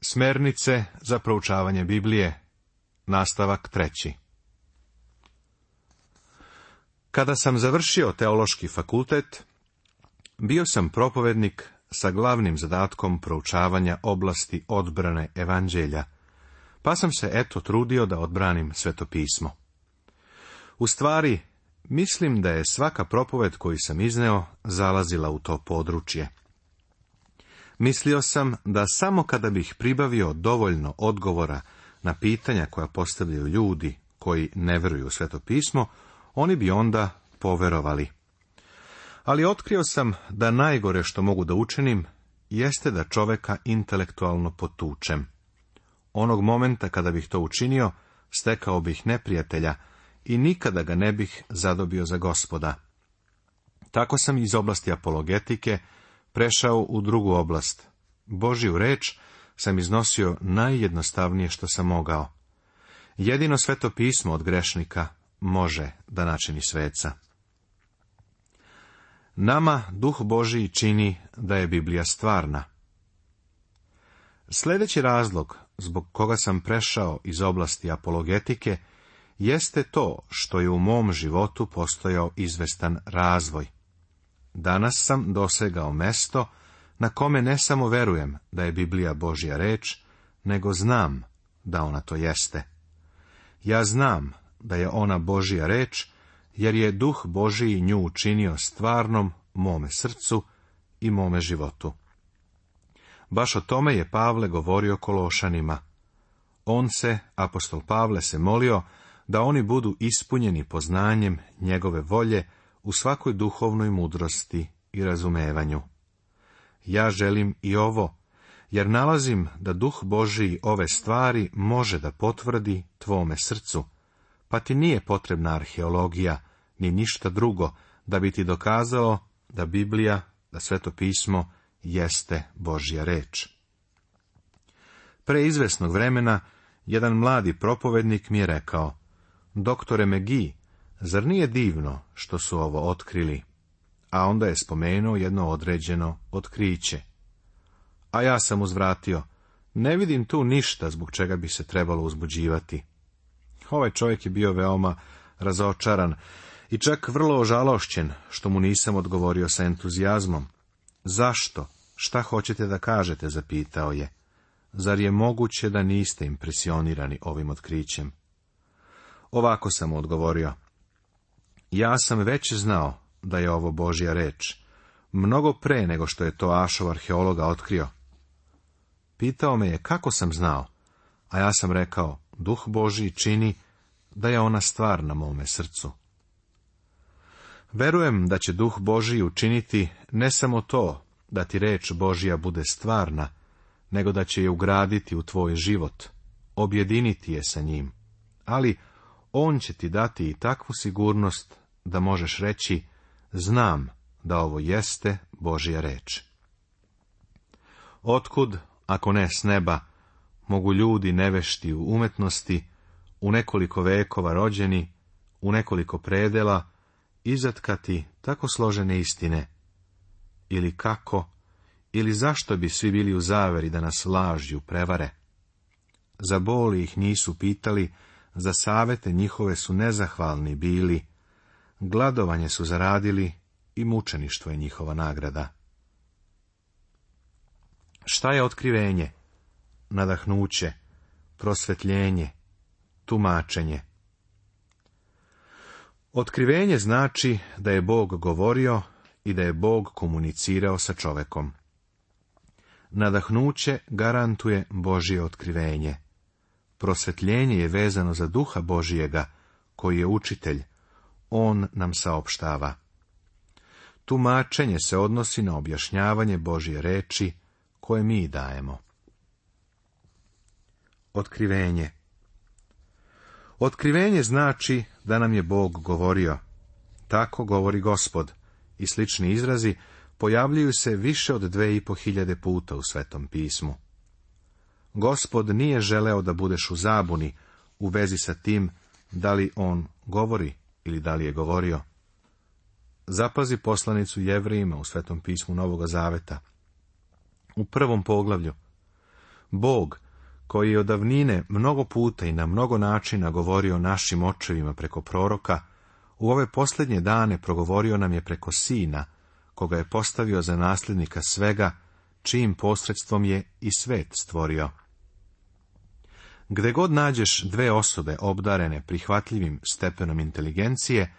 Smernice za proučavanje Biblije. Nastavak treći. Kada sam završio teološki fakultet, bio sam propovednik sa glavnim zadatkom proučavanja oblasti odbrane evanđelja, pa sam se eto trudio da odbranim svetopismo. U stvari, mislim da je svaka propoved koju sam izneo zalazila u to područje. Mislio sam da samo kada bih pribavio dovoljno odgovora na pitanja koja postavljaju ljudi koji ne vjeruju u sveto pismo, oni bi onda poverovali. Ali otkrio sam da najgore što mogu da učinim jeste da čoveka intelektualno potučem. Onog momenta kada bih to učinio, stekao bih neprijatelja i nikada ga ne bih zadobio za gospoda. Tako sam iz oblasti apologetike prešao u drugu oblast. Božju reč sam iznosio najjednostavnije što sam mogao. Jedino sveto pismo od grešnika može da načini sveca. Nama duh Božiji čini da je Biblija stvarna. Sljedeći razlog zbog koga sam prešao iz oblasti apologetike jeste to što je u mom životu postojao izvestan razvoj. Danas sam dosegao mesto na kome ne samo verujem da je Biblija Božja reč, nego znam da ona to jeste. Ja znam da je ona Božja reč, jer je duh Božiji nju učinio stvarnom mome srcu i mome životu. Baš o tome je Pavle govorio Kološanima. On se, apostol Pavle, se molio da oni budu ispunjeni poznanjem njegove volje u svakoj duhovnoj mudrosti i razumevanju. Ja želim i ovo, jer nalazim da duh Božiji ove stvari može da potvrdi tvome srcu, pa ti nije potrebna arheologija, ni ništa drugo, da bi ti dokazao da Biblija, da sveto pismo, jeste Božja reč. Pre izvesnog vremena, jedan mladi propovednik mi je rekao, doktore Megi, Zar nije divno što su ovo otkrili? A onda je spomenuo jedno određeno otkriće. A ja sam uzvratio, ne vidim tu ništa zbog čega bi se trebalo uzbuđivati. Ovaj čovjek je bio veoma razočaran i čak vrlo ožalošćen, što mu nisam odgovorio sa entuzijazmom. Zašto? Šta hoćete da kažete? zapitao je. Zar je moguće da niste impresionirani ovim otkrićem? Ovako sam odgovorio. Ja sam već znao da je ovo Božja reč, mnogo pre nego što je to Ašov arheologa otkrio. Pitao me je kako sam znao, a ja sam rekao, duh Božji čini da je ona stvar na mome srcu. Verujem da će duh Božji učiniti ne samo to da ti reč Božja bude stvarna, nego da će je ugraditi u tvoj život, objediniti je sa njim, ali on će ti dati i takvu sigurnost da možeš reći, znam da ovo jeste Božja reč. Otkud, ako ne s neba, mogu ljudi nevešti u umetnosti, u nekoliko vekova rođeni, u nekoliko predela, izatkati tako složene istine? Ili kako, ili zašto bi svi bili u zaveri da nas lažju prevare? Za boli ih nisu pitali, za savete njihove su nezahvalni bili, gladovanje su zaradili i mučeništvo je njihova nagrada. Šta je otkrivenje? Nadahnuće, prosvetljenje, tumačenje. Otkrivenje znači da je Bog govorio i da je Bog komunicirao sa čovekom. Nadahnuće garantuje Božje otkrivenje. Prosvetljenje je vezano za duha Božijega, koji je učitelj, on nam saopštava. Tumačenje se odnosi na objašnjavanje Božje reči koje mi dajemo. Otkrivenje Otkrivenje znači da nam je Bog govorio. Tako govori gospod. I slični izrazi pojavljuju se više od dve i po hiljade puta u Svetom pismu. Gospod nije želeo da budeš u zabuni u vezi sa tim da li on govori ili da li je govorio. Zapazi poslanicu Jevrijima u Svetom pismu Novoga Zaveta. U prvom poglavlju. Bog, koji je od davnine mnogo puta i na mnogo načina govorio našim očevima preko proroka, u ove posljednje dane progovorio nam je preko sina, koga je postavio za nasljednika svega, čijim posredstvom je i svet stvorio. Gde god nađeš dve osobe obdarene prihvatljivim stepenom inteligencije,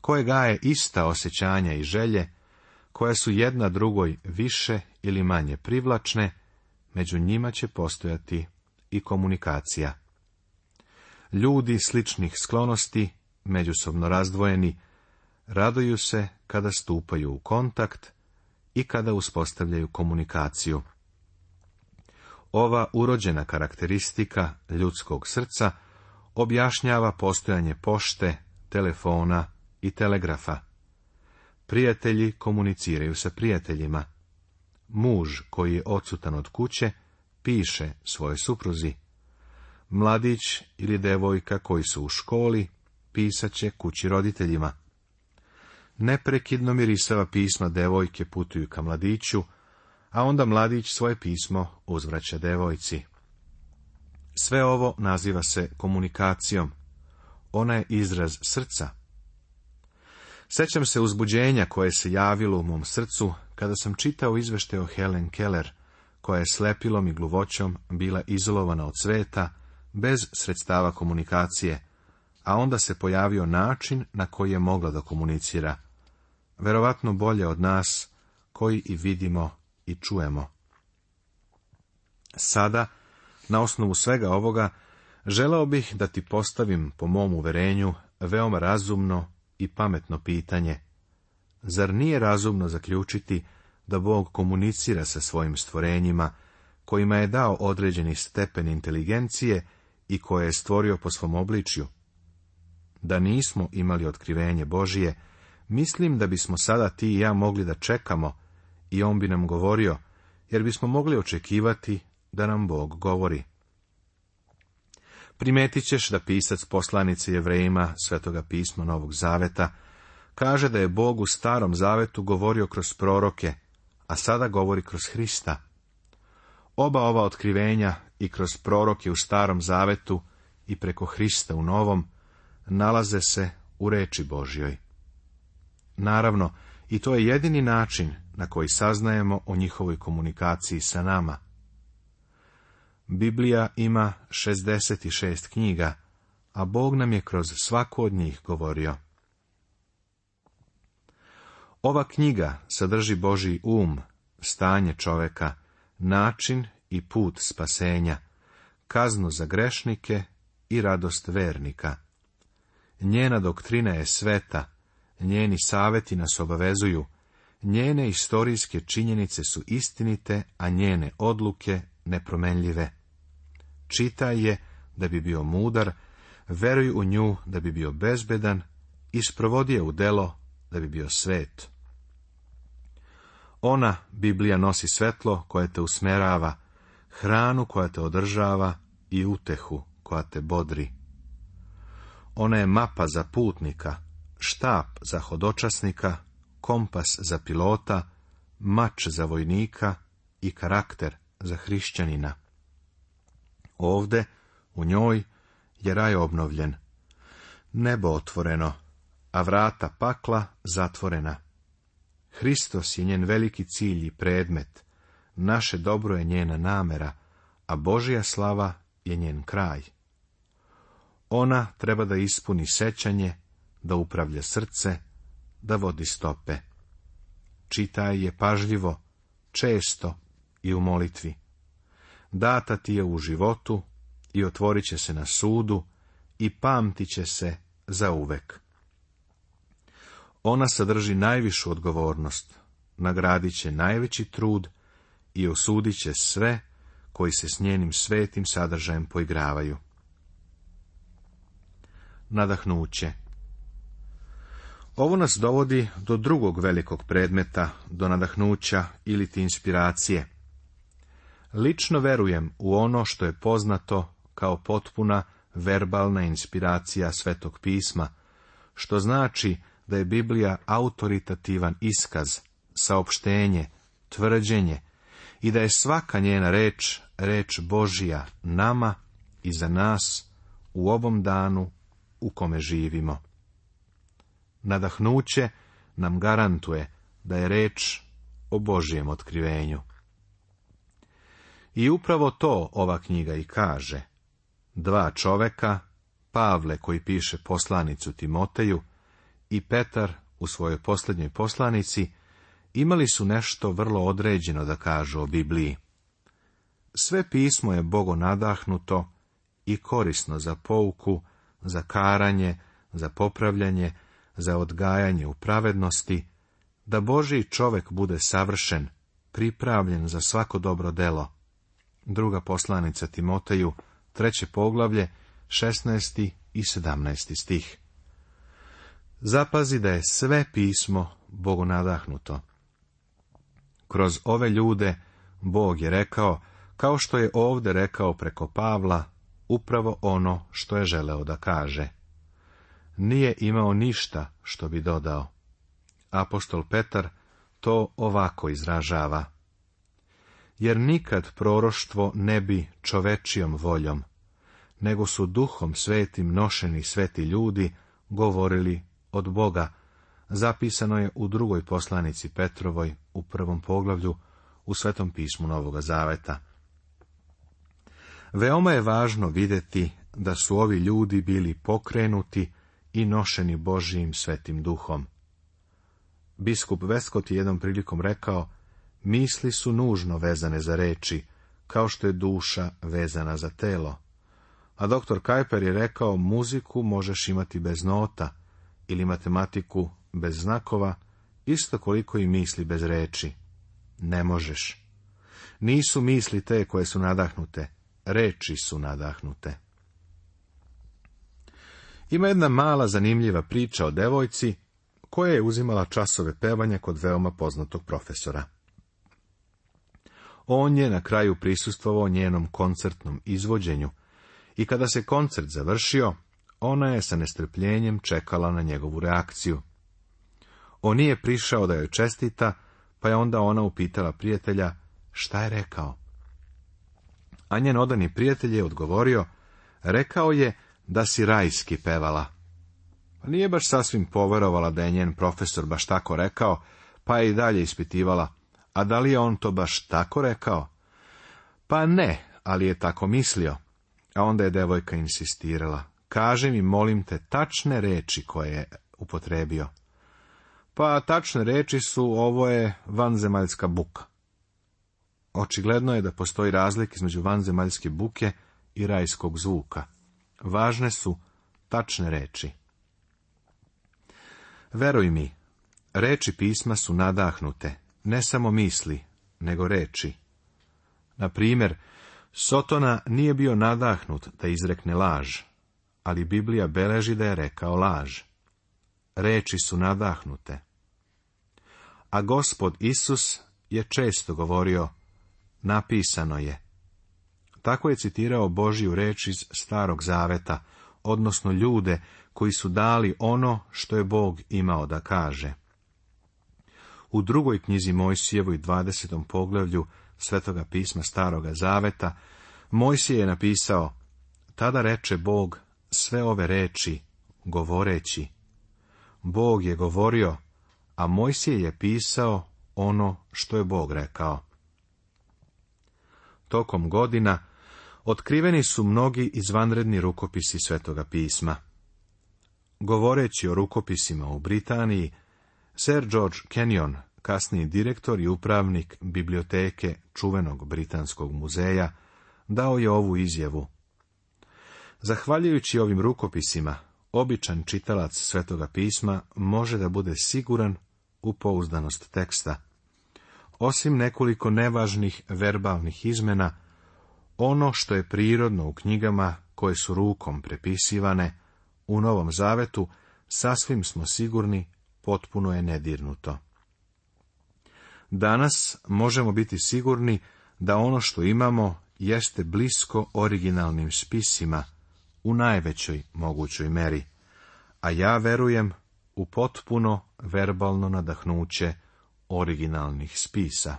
koje gaje ista osjećanja i želje, koje su jedna drugoj više ili manje privlačne, među njima će postojati i komunikacija. Ljudi sličnih sklonosti, međusobno razdvojeni, raduju se kada stupaju u kontakt i kada uspostavljaju komunikaciju. Ova urođena karakteristika ljudskog srca objašnjava postojanje pošte, telefona i telegrafa. Prijatelji komuniciraju sa prijateljima. Muž koji je odsutan od kuće piše svoje supruzi. Mladić ili devojka koji su u školi pisaće kući roditeljima. Neprekidno mirisava pisma devojke putuju ka mladiću, a onda mladić svoje pismo uzvraća devojci. Sve ovo naziva se komunikacijom. Ona je izraz srca. Sećam se uzbuđenja koje se javilo u mom srcu kada sam čitao izvešte o Helen Keller, koja je slepilom i gluvoćom bila izolovana od sveta, bez sredstava komunikacije, a onda se pojavio način na koji je mogla da komunicira. Verovatno bolje od nas, koji i vidimo i čujemo. Sada, na osnovu svega ovoga, želao bih da ti postavim, po mom uverenju, veoma razumno i pametno pitanje. Zar nije razumno zaključiti da Bog komunicira sa svojim stvorenjima, kojima je dao određeni stepen inteligencije i koje je stvorio po svom obličju? Da nismo imali otkrivenje Božije, mislim da bismo sada ti i ja mogli da čekamo i on bi nam govorio, jer bismo mogli očekivati da nam Bog govori. Primetit ćeš da pisac poslanice Jevrejima Svetoga pisma Novog Zaveta kaže da je Bog u Starom Zavetu govorio kroz proroke, a sada govori kroz Hrista. Oba ova otkrivenja i kroz proroke u Starom Zavetu i preko Hrista u Novom nalaze se u reči Božjoj. Naravno, i to je jedini način na koji saznajemo o njihovoj komunikaciji sa nama. Biblija ima 66 knjiga, a Bog nam je kroz svaku od njih govorio. Ova knjiga sadrži Boži um, stanje čoveka, način i put spasenja, kaznu za grešnike i radost vernika. Njena doktrina je sveta, njeni saveti nas obavezuju, Njene istorijske činjenice su istinite, a njene odluke nepromenljive. Čitaj je da bi bio mudar, veruj u nju da bi bio bezbedan, isprovodi je u delo da bi bio svet. Ona, Biblija, nosi svetlo koje te usmerava, hranu koja te održava i utehu koja te bodri. Ona je mapa za putnika, štap za hodočasnika kompas za pilota, mač za vojnika i karakter za hrišćanina. Ovde, u njoj, je raj obnovljen. Nebo otvoreno, a vrata pakla zatvorena. Hristos je njen veliki cilj i predmet, naše dobro je njena namera, a Božija slava je njen kraj. Ona treba da ispuni sećanje, da upravlja srce, da vodi stope. Čitaj je pažljivo, često i u molitvi. Data ti je u životu i otvorit će se na sudu i pamtit će se za uvek. Ona sadrži najvišu odgovornost, nagradit će najveći trud i osudit će sve koji se s njenim svetim sadržajem poigravaju. Nadahnuće ovo nas dovodi do drugog velikog predmeta, do nadahnuća ili inspiracije. Lično verujem u ono što je poznato kao potpuna verbalna inspiracija Svetog pisma, što znači da je Biblija autoritativan iskaz, saopštenje, tvrđenje i da je svaka njena reč, reč Božija nama i za nas u ovom danu u kome živimo nadahnuće nam garantuje da je reč o Božijem otkrivenju. I upravo to ova knjiga i kaže. Dva čoveka, Pavle koji piše poslanicu Timoteju i Petar u svojoj posljednjoj poslanici, imali su nešto vrlo određeno da kažu o Bibliji. Sve pismo je Bogo nadahnuto i korisno za pouku, za karanje, za popravljanje, za odgajanje u pravednosti, da Boži čovek bude savršen, pripravljen za svako dobro delo. Druga poslanica Timoteju, treće poglavlje, 16. i 17. stih. Zapazi da je sve pismo Bogu nadahnuto. Kroz ove ljude Bog je rekao, kao što je ovde rekao preko Pavla, upravo ono što je želeo da kaže nije imao ništa što bi dodao. Apostol Petar to ovako izražava. Jer nikad proroštvo ne bi čovečijom voljom, nego su duhom svetim nošeni sveti ljudi govorili od Boga, zapisano je u drugoj poslanici Petrovoj u prvom poglavlju u Svetom pismu Novoga Zaveta. Veoma je važno vidjeti da su ovi ljudi bili pokrenuti i nošeni Božijim svetim duhom. Biskup Veskot je jednom prilikom rekao, misli su nužno vezane za reči, kao što je duša vezana za telo. A doktor Kajper je rekao, muziku možeš imati bez nota ili matematiku bez znakova, isto koliko i misli bez reči. Ne možeš. Nisu misli te koje su nadahnute, reči su nadahnute. Ima jedna mala zanimljiva priča o devojci koja je uzimala časove pevanja kod veoma poznatog profesora. On je na kraju prisustvovao njenom koncertnom izvođenju i kada se koncert završio, ona je sa nestrpljenjem čekala na njegovu reakciju. On nije prišao da joj čestita, pa je onda ona upitala prijatelja šta je rekao. A njen odani prijatelj je odgovorio, rekao je da si rajski pevala. Pa nije baš sasvim poverovala da je njen profesor baš tako rekao, pa je i dalje ispitivala. A da li je on to baš tako rekao? Pa ne, ali je tako mislio. A onda je devojka insistirala. Kaže mi, molim te, tačne reči koje je upotrebio. Pa tačne reči su, ovo je vanzemaljska buka. Očigledno je da postoji razlik između vanzemaljske buke i rajskog zvuka. Važne su tačne reči. Veruj mi, reči pisma su nadahnute, ne samo misli, nego reči. Na primjer, Sotona nije bio nadahnut da izrekne laž, ali Biblija beleži da je rekao laž. Reči su nadahnute. A gospod Isus je često govorio, napisano je, tako je citirao Božiju reč iz Starog Zaveta, odnosno ljude koji su dali ono što je Bog imao da kaže. U drugoj knjizi Mojsijevoj 20. poglavlju Svetoga pisma Staroga Zaveta, Mojsije je napisao, tada reče Bog sve ove reči, govoreći. Bog je govorio, a Mojsije je pisao ono što je Bog rekao. Tokom godina otkriveni su mnogi izvanredni rukopisi Svetoga pisma. Govoreći o rukopisima u Britaniji, Sir George Kenyon, kasniji direktor i upravnik biblioteke čuvenog Britanskog muzeja, dao je ovu izjavu. Zahvaljujući ovim rukopisima, običan čitalac Svetoga pisma može da bude siguran u pouzdanost teksta. Osim nekoliko nevažnih verbalnih izmena, ono što je prirodno u knjigama koje su rukom prepisivane, u Novom Zavetu, sasvim smo sigurni, potpuno je nedirnuto. Danas možemo biti sigurni da ono što imamo jeste blisko originalnim spisima, u najvećoj mogućoj meri, a ja verujem u potpuno verbalno nadahnuće originalnih spisa.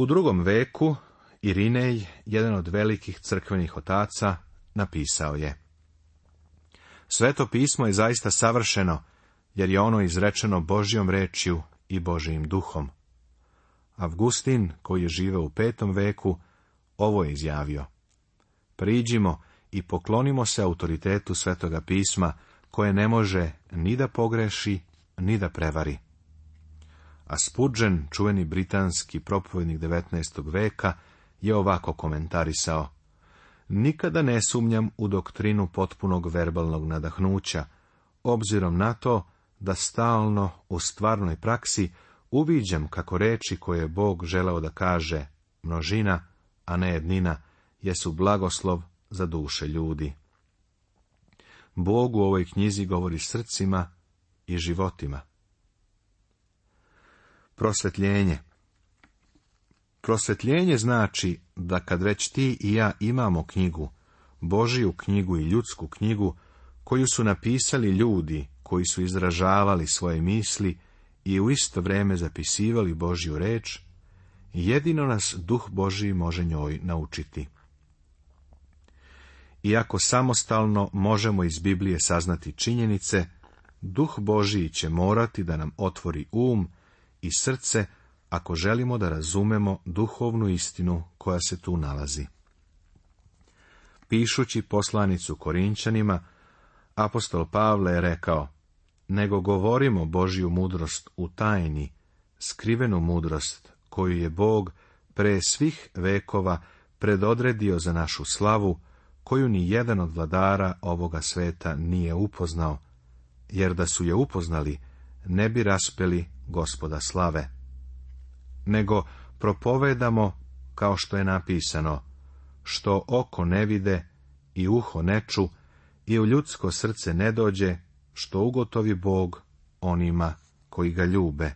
U drugom veku Irinej, jedan od velikih crkvenih otaca, napisao je Sveto pismo je zaista savršeno, jer je ono izrečeno Božjom rečju i Božijim duhom. Avgustin, koji je živeo u petom veku, ovo je izjavio. Priđimo i poklonimo se autoritetu Svetoga pisma, koje ne može ni da pogreši, ni da prevari. A Spurgeon, čuveni britanski propovjednik 19. veka, je ovako komentarisao. Nikada ne sumnjam u doktrinu potpunog verbalnog nadahnuća, obzirom na to da stalno u stvarnoj praksi uviđam kako reči koje je Bog želao da kaže množina, a ne jednina, jesu blagoslov za duše ljudi. Bog u ovoj knjizi govori srcima i životima. Prosvetljenje Prosvetljenje znači da kad već ti i ja imamo knjigu, Božiju knjigu i ljudsku knjigu, koju su napisali ljudi koji su izražavali svoje misli i u isto vrijeme zapisivali Božju reč, jedino nas duh božji može njoj naučiti. Iako samostalno možemo iz Biblije saznati činjenice, duh Božiji će morati da nam otvori um i srce ako želimo da razumemo duhovnu istinu koja se tu nalazi. Pišući poslanicu Korinčanima, apostol Pavle je rekao, nego govorimo Božju mudrost u tajni, skrivenu mudrost koju je Bog pre svih vekova predodredio za našu slavu, koju ni jedan od vladara ovoga sveta nije upoznao, jer da su je upoznali, ne bi raspeli gospoda slave. Nego propovedamo, kao što je napisano, što oko ne vide i uho ne ču, i u ljudsko srce ne dođe, što ugotovi Bog onima koji ga ljube.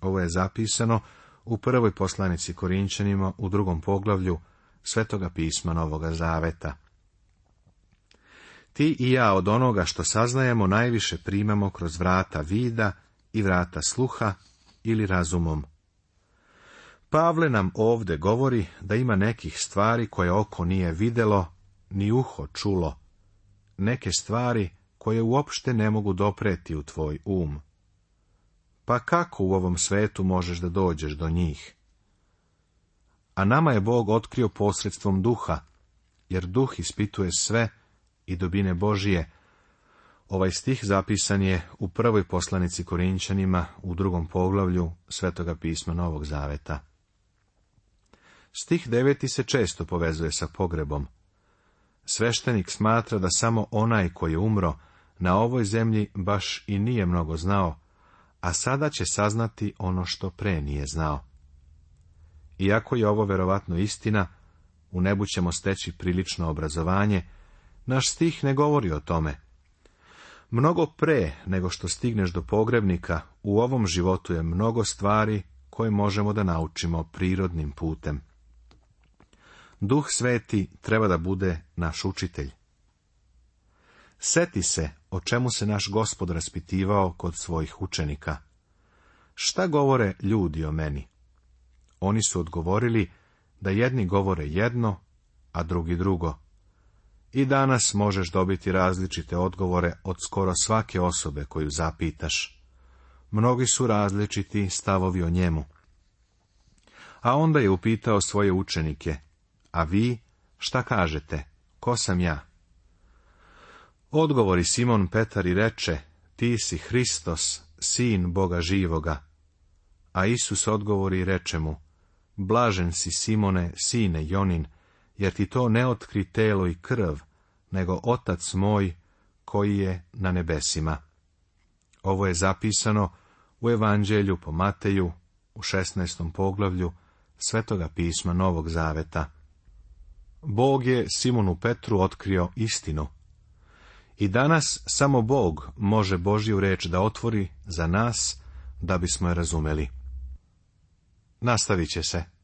Ovo je zapisano u prvoj poslanici Korinčanima u drugom poglavlju Svetoga pisma Novoga Zaveta. Ti i ja od onoga što saznajemo najviše primamo kroz vrata vida i vrata sluha ili razumom. Pavle nam ovde govori da ima nekih stvari koje oko nije videlo, ni uho čulo, neke stvari koje uopšte ne mogu dopreti u tvoj um. Pa kako u ovom svetu možeš da dođeš do njih? A nama je Bog otkrio posredstvom duha, jer duh ispituje sve i dobine Božije, Ovaj stih zapisan je u prvoj poslanici Korinčanima u drugom poglavlju Svetoga pisma Novog Zaveta. Stih deveti se često povezuje sa pogrebom. Sveštenik smatra da samo onaj koji je umro na ovoj zemlji baš i nije mnogo znao, a sada će saznati ono što pre nije znao. Iako je ovo verovatno istina, u nebu ćemo steći prilično obrazovanje, naš stih ne govori o tome, Mnogo pre nego što stigneš do pogrebnika, u ovom životu je mnogo stvari koje možemo da naučimo prirodnim putem. Duh sveti treba da bude naš učitelj. Seti se o čemu se naš gospod raspitivao kod svojih učenika. Šta govore ljudi o meni? Oni su odgovorili da jedni govore jedno, a drugi drugo. I danas možeš dobiti različite odgovore od skoro svake osobe koju zapitaš. Mnogi su različiti stavovi o njemu. A onda je upitao svoje učenike, a vi šta kažete, ko sam ja? Odgovori Simon Petar i reče, ti si Hristos, sin Boga živoga. A Isus odgovori i reče mu, blažen si Simone, sine Jonin, jer ti to ne otkri telo i krv, nego otac moj koji je na nebesima. Ovo je zapisano u Evanđelju po Mateju u 16. poglavlju Svetoga pisma Novog Zaveta. Bog je Simonu Petru otkrio istinu. I danas samo Bog može Božju reč da otvori za nas, da bismo je razumeli. Nastavit će se.